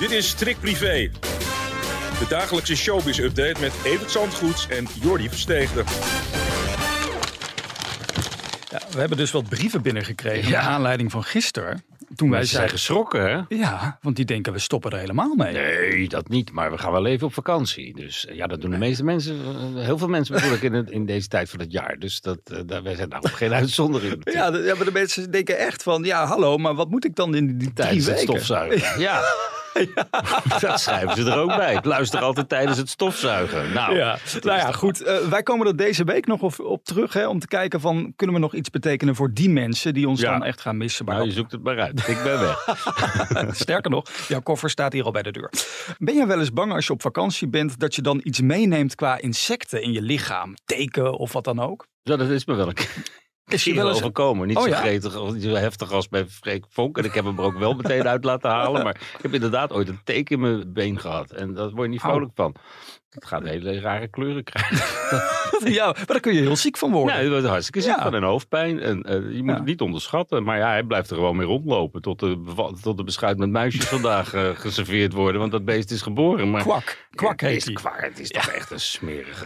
Dit is Trick Privé. De dagelijkse showbiz-update met Evert Zandgoeds en Jordi Versteegde. Ja, we hebben dus wat brieven binnengekregen naar aanleiding van gisteren. Toen wij Mensen zijn zeiden, geschrokken, hè? ja, want die denken we stoppen er helemaal mee. Nee, dat niet. Maar we gaan wel even op vakantie. Dus eh, ja, dat doen de meeste mensen. eh, Heel veel mensen natuurlijk in, het- in deze tijd van het jaar. Dus dat, eh, daar, wij zijn daar ook geen uitzondering. Ja, de, ja, maar de mensen denken echt van, ja, hallo, maar wat moet ik dan in die drie tijdens het weken? stofzuigen. Ja. Dat schrijven ze er ook bij. Ik luister altijd tijdens het stofzuigen. Nou, Ja, nou ja, goed. eh, wij komen er deze week nog op, op terug hè, om te kijken van, kunnen we nog iets betekenen voor die mensen die ons Ja. dan echt gaan missen. Maar nou, je zoekt het maar uit. Ik ben weg. Sterker nog, jouw koffer staat hier al bij de deur. Ben je wel eens bang als je op vakantie bent dat je dan iets meeneemt qua insecten in je lichaam? Teken of wat dan ook? Ja, dat is me wel een Is je wel eens... overkomen. Niet Oh, zo ja? gretig, of niet zo heftig als bij Freek Vonk. En ik heb hem er ook wel meteen uit laten halen. Maar ik heb inderdaad ooit een teken in mijn been gehad. En daar word je niet Au. vrolijk van. Het gaat hele rare kleuren krijgen. ja, maar daar kun je heel ziek van worden. Ja, het was hartstikke ziek Ja. van en hoofdpijn. En eh, je moet Ja. het niet onderschatten. Maar ja, hij blijft er gewoon mee rondlopen. Tot de, tot de beschuit met muisjes vandaag eh, geserveerd worden. Want dat beest is geboren. Maar Kwak. Kwak het heet is, hij. kwak, het is toch echt een smerige...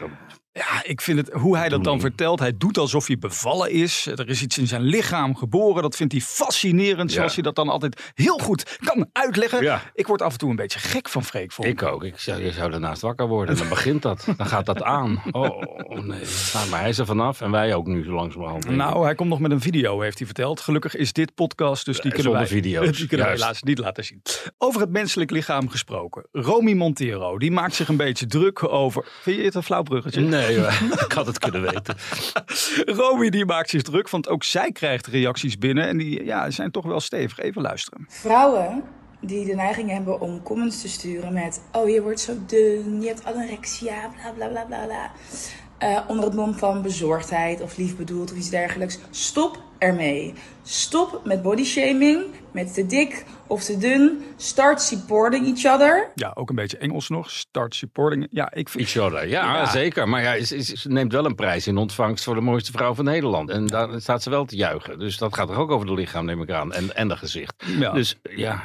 Ja, ik vind het, hoe hij dat dan vertelt. Hij doet alsof hij bevallen is. Er is iets in zijn lichaam geboren. Dat vindt hij fascinerend. Ja. Zoals hij dat dan altijd heel goed kan uitleggen. Ja. Ik word af en toe een beetje gek van Freek. Ik ook. Ik zou, je zou daarnaast wakker worden. En dan begint dat. Dan gaat dat aan. Oh, nee. Nou, maar hij is er vanaf. En wij ook nu zo langzamerhand. Nou, hij komt nog met een video, heeft hij verteld. Gelukkig is dit podcast, dus die Eh, kunnen wij, video's, die kunnen wij helaas niet laten zien. Over het menselijk lichaam gesproken. Romy Montero, die maakt zich een beetje druk over... Vind je het een flauw bruggetje? Nee, ik had het kunnen weten. Romy die maakt zich druk, want ook zij krijgt reacties binnen. En die ja, zijn toch wel stevig. Even luisteren. Vrouwen die de neiging hebben om comments te sturen met... Oh, je wordt zo dun, je hebt anorexia, bla bla bla bla bla. Eh, onder het mom van bezorgdheid of lief bedoeld of iets dergelijks. Stop ermee. Stop met bodyshaming, met te dik of te dun. Start supporting each other. Ja, ook een beetje Engels nog. Start supporting. Ja, ik vind... Each other. Ja, Ja. zeker. Maar ja, ze, neemt wel een prijs in ontvangst voor de mooiste vrouw van Nederland. En daar staat ze wel te juichen. Dus dat gaat er ook over de lichaam, neem ik aan. En, en de gezicht. Ja. Dus ja,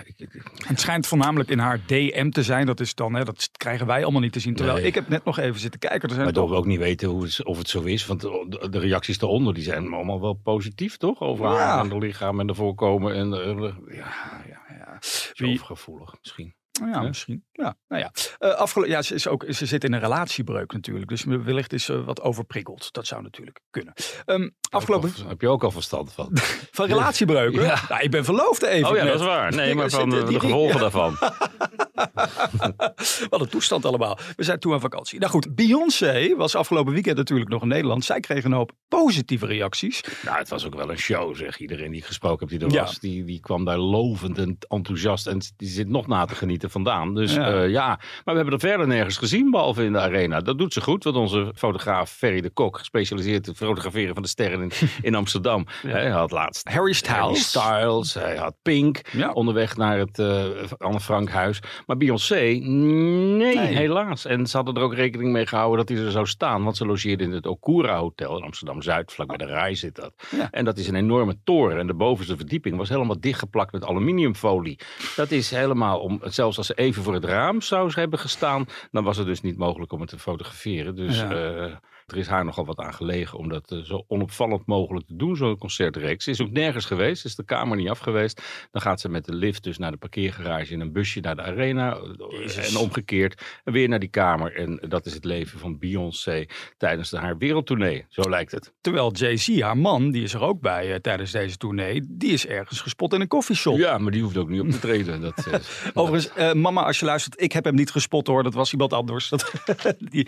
Het schijnt voornamelijk in haar DM te zijn. Dat is dan, hè, dat krijgen wij allemaal niet te zien. Terwijl Nee. ik heb net nog even zitten kijken. Er zijn maar toch we ook niet weten hoe het, of het zo is. Want de, de reacties eronder die zijn allemaal wel positief, toch? Over Ja. haar en de lichaam en de voorkomen. En de, ja, ja, ja. Wie- gevoelig misschien. Nou ja, misschien. Ja, nou ja. Afgelo- ja ze, is ook, ze zit in een relatiebreuk natuurlijk. Dus wellicht is ze wat overprikkeld. Dat zou natuurlijk kunnen. Ehm, afgelopen... Heb je ook al verstand van. Van relatiebreuken? Ja. Nou, ik ben verloofd even. Oh ja, net. dat is waar. Nee, maar van de, die- de gevolgen daarvan. Wat een toestand allemaal. We zijn toe aan vakantie. Nou goed, Beyoncé was afgelopen weekend natuurlijk nog in Nederland. Zij kreeg een hoop positieve reacties. Nou, het was ook wel een show, zeg. Iedereen die ik gesproken heb die er Ja. was, die, die kwam daar lovend en enthousiast. En die zit nog na te genieten vandaan. Dus Ja. ja. ja, maar we hebben er verder nergens gezien, behalve in de arena. Dat doet ze goed, want onze fotograaf Ferry de Kok, gespecialiseerd in het fotograferen van de sterren in, in Amsterdam. Hij had laatst Harry Harry Styles. Styles, hij had Pink onderweg naar het eh, Anne Frank huis. Maar Beyoncé, nee, Nee. helaas. En ze hadden er ook rekening mee gehouden dat hij er zou staan. Want ze logeerde in het Okura Hotel in Amsterdam-Zuid, vlak bij de Rai zit dat. Ja. En dat is een enorme toren. En de bovenste verdieping was helemaal dichtgeplakt met aluminiumfolie. Dat is helemaal om, zelfs als ze even voor het raam zou hebben gestaan, dan was het dus niet mogelijk om het te fotograferen. Dus Ja. eh, er is haar nogal wat aan gelegen om dat eh, zo onopvallend mogelijk te doen, zo'n concertreeks. Ze is ook nergens geweest, is de kamer niet af geweest. Dan gaat ze met de lift dus naar de parkeergarage in een busje naar de arena. eh, Jezus. En omgekeerd. En weer naar die kamer. En dat is het leven van Beyoncé tijdens de, haar wereldtournee. Zo lijkt het. Terwijl Jay-Z, haar man, die is er ook bij eh, tijdens deze tournee. Die is ergens gespot in een koffieshop. Ja, maar die hoeft ook niet op te treden. Dat, Overigens, mama, als je luistert, ik heb hem niet gespot hoor. Dat was iemand anders. Dat, die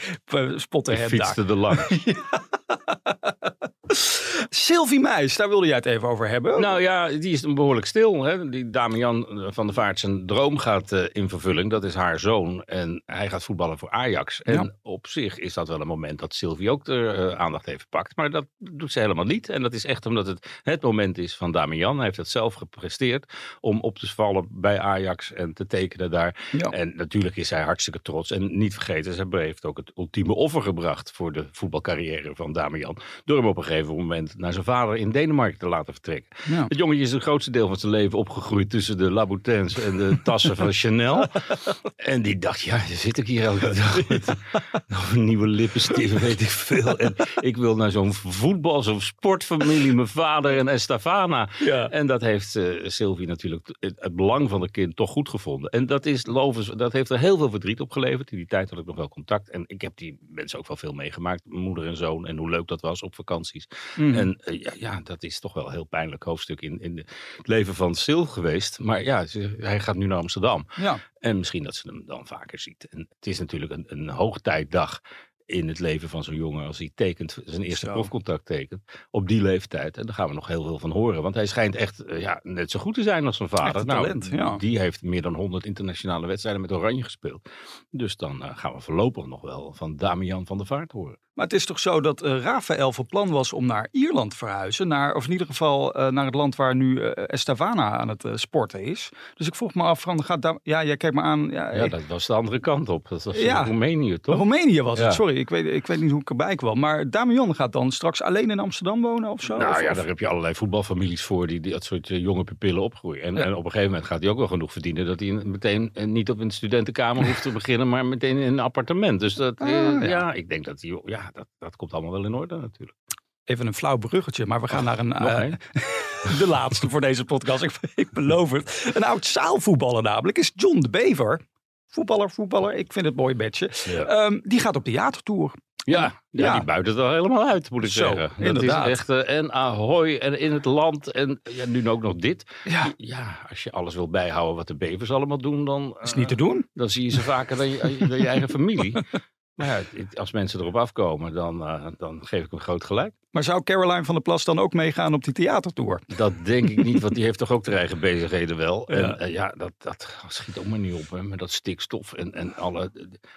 spotte hem daar. fietste er langs. Sylvie Meis, daar wilde jij het even over hebben. Nou ja, die is behoorlijk stil. Hè? Die Damian van der Vaart, zijn droom gaat uh, in vervulling. Dat is haar zoon. En hij gaat voetballen voor Ajax. En Ja. op zich is dat wel een moment dat Sylvie ook de eh, aandacht heeft gepakt. Maar dat doet ze helemaal niet. En dat is echt omdat het het moment is van Damian. Hij heeft het zelf gepresteerd om op te vallen bij Ajax en te tekenen daar. Ja. En natuurlijk is hij hartstikke trots. En niet vergeten, ze heeft ook het ultieme offer gebracht voor de voetbalcarrière van Damian. Door hem op een gegeven moment naar zijn vader in Denemarken te laten vertrekken. Ja. Het jongetje is het grootste deel van zijn leven opgegroeid tussen de Louboutins en de tassen van Chanel. En die dacht, ja, zit ik hier elke dag met een nieuwe lippenstift, weet ik veel. En ik wil naar zo'n voetbal, zo'n sportfamilie, mijn vader en Estafana. Ja. En dat heeft eh, Sylvie natuurlijk het, het belang van het kind toch goed gevonden. En dat, is, lovens, dat heeft er heel veel verdriet opgeleverd. In die tijd had ik nog wel contact. En ik heb die mensen ook wel veel meegemaakt, moeder en zoon. En hoe leuk dat was op vakanties. Mhm. En eh, ja, ja, dat is toch wel een heel pijnlijk hoofdstuk in, in het leven van Sil geweest. Maar ja, ze- hij gaat nu naar Amsterdam. ja. En misschien dat ze hem dan vaker ziet. En het is natuurlijk een, een hoogtijdag in het leven van zo'n jongen als hij tekent, zijn eerste Zo. profcontact tekent, op die leeftijd. En daar gaan we nog heel veel van horen. Want hij schijnt echt eh, ja, net zo goed te zijn als zijn vader. Nou, talent, ja. Die heeft meer dan 100 internationale wedstrijden met Oranje gespeeld. Dus dan eh, gaan we voorlopig nog wel van Damian van der Vaart horen. Maar het is toch zo dat eh, Rafael van plan was om naar Ierland te verhuizen. Naar, of in ieder geval eh, naar het land waar nu eh, Estavana aan het sporten is. Dus ik vroeg me af, van, gaat Da- ja, jij kijkt me aan. Ja, Ja, ik- dat was de andere kant op. Dat was Ja. Roemenië, toch? Roemenië was Ja. het, sorry. Ik weet, ik weet niet hoe ik erbij kwam. Maar Damian gaat dan straks alleen in Amsterdam wonen of zo? Nou Of- ja, of- daar heb je allerlei voetbalfamilies voor die, die dat soort jonge pupillen opgroeien. En, en op een gegeven moment gaat hij ook wel genoeg verdienen dat hij meteen niet op een studentenkamer hoeft te beginnen, maar meteen in een appartement. Dus dat, Ah, ja. ja. ik denk dat hij, ja, dat, dat komt allemaal wel in orde natuurlijk. Even een flauw bruggetje, maar we gaan naar een... eh, de laatste voor deze podcast. Ik, ik beloof het. Een oud zaalvoetballer namelijk is John de Bever. Voetballer, voetballer. Ik vind het mooi. Ja. Ehm, die gaat op theatertour. Ja, ja, Ja. die buiten het helemaal uit, moet ik Zo, zeggen. Dat inderdaad. is echt, eh, en ahoy, en in het land, en ja, nu ook nog dit. Ja, Ja, als je alles wil bijhouden wat de bevers allemaal doen, dan, is niet te eh, doen. dan zie je ze vaker dan je, dan je eigen familie. Maar ja, als mensen erop afkomen, dan, eh, dan geef ik hem groot gelijk. Maar zou Caroline van der Plas dan ook meegaan op die theatertour? Dat denk ik niet, want die heeft toch ook de eigen bezigheden wel. Ja. En eh, ja, dat, dat schiet ook maar niet op, hè, met dat stikstof en, en alle...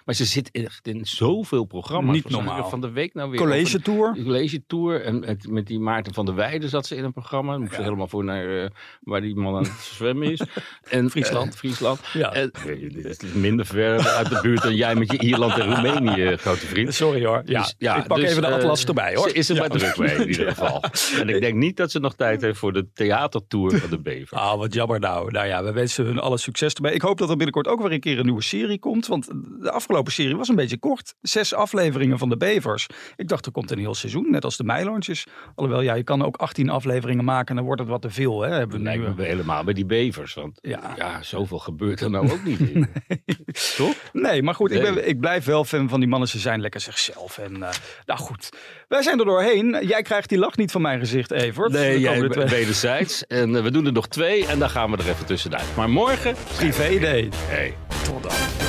Maar ze zit echt in zoveel programma's. Niet normaal. Van de week nou weer. College tour? College tour. En met, met die Maarten van der Weijden zat ze in een programma. Dan moest ze helemaal voor naar eh, waar die man aan het zwemmen is. En, Friesland. eh, Friesland. Ja. En, dit is minder ver uit de buurt dan jij met je Ierland en Roemenië, grote vriend. Sorry hoor. Ja, Dus, ja, ik pak dus, even de atlas erbij hoor. Ze is er Ja. maar in ieder geval. En ik denk niet dat ze nog tijd heeft voor de theatertour van de Bever. Ah, wat jammer nou. Nou ja, we wensen hun alle succes erbij. Ik hoop dat er binnenkort ook weer een keer een nieuwe serie komt. Want de afgelopen serie was een beetje kort. Zes afleveringen van de Bevers. Ik dacht er komt een heel seizoen, net als de Meilontjes. Alhoewel, ja, je kan ook 18 afleveringen maken en dan wordt het wat te veel. Hè? Hebben we nu, me helemaal bij die bevers. Want Ja. ja, zoveel gebeurt er nou ook niet in. Toch? Nee, maar goed, ik, Nee. ben, ik blijf wel fan van die mannen. Ze zijn lekker zichzelf. En eh, nou goed, wij zijn er doorheen. Jij krijgt die lach niet van mijn gezicht, Evert. Nee, jij wederzijds. En eh, we doen er nog twee en dan gaan we er even tussenuit. Maar morgen... Privé day. Hey. Tot dan.